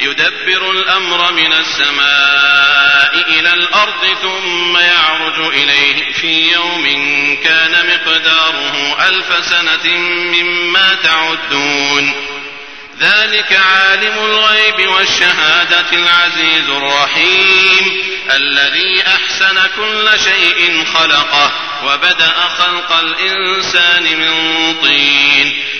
يدبر الأمر من السماء إلى الأرض ثم يعرج إليه في يوم كان مقداره ألف سنة مما تعدون. ذلك عالم الغيب والشهادة العزيز الرحيم الذي أحسن كل شيء خلقه وبدأ خلق الإنسان من طين.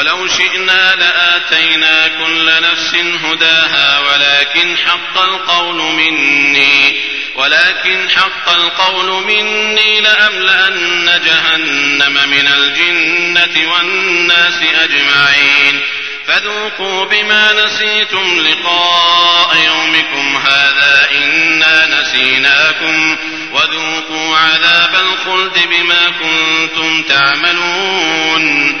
ولو شئنا لآتينا كل نفس هداها ولكن حق القول مني ولكن حق القول مني لأملأن جهنم من الجنة والناس أجمعين. فذوقوا بما نسيتم لقاء يومكم هذا إنا نسيناكم. وذوقوا عذاب الخلد بما كنتم تعملون.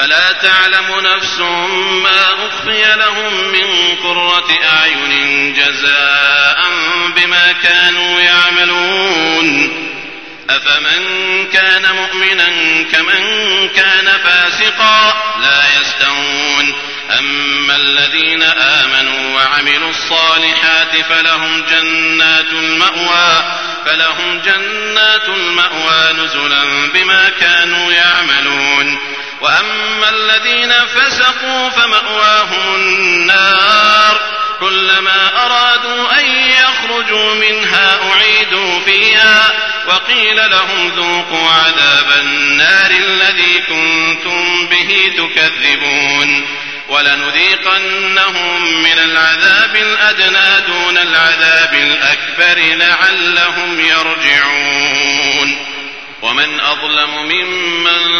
فلا تعلم نفس ما أخفي لهم من قرة أعين جزاء بما كانوا يعملون. أفمن كان مؤمنا كمن كان فاسقا لا يستوون. أما الذين آمنوا وعملوا الصالحات فلهم جنات المأوى فلهم جنات المأوى نزلا بما كانوا يعملون. وأما الذين فسقوا فمأواهم النار كلما أرادوا أن يخرجوا منها أعيدوا فيها وقيل لهم ذوقوا عذاب النار الذي كنتم به تكذبون ولنذيقنهم من العذاب الأدنى دون العذاب الأكبر لعلهم يرجعون. ومن أظلم ممن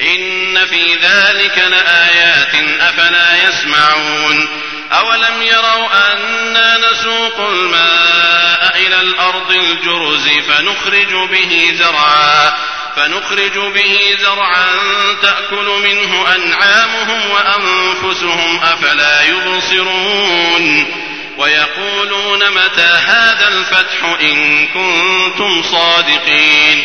إن في ذلك لآيات أفلا يسمعون؟ أولم يروا أنا نسوق الماء إلى الأرض الجرز فنخرج به زرعا فنخرج به زرعا تأكل منه أنعامهم وأنفسهم أفلا يبصرون؟ ويقولون متى هذا الفتح إن كنتم صادقين؟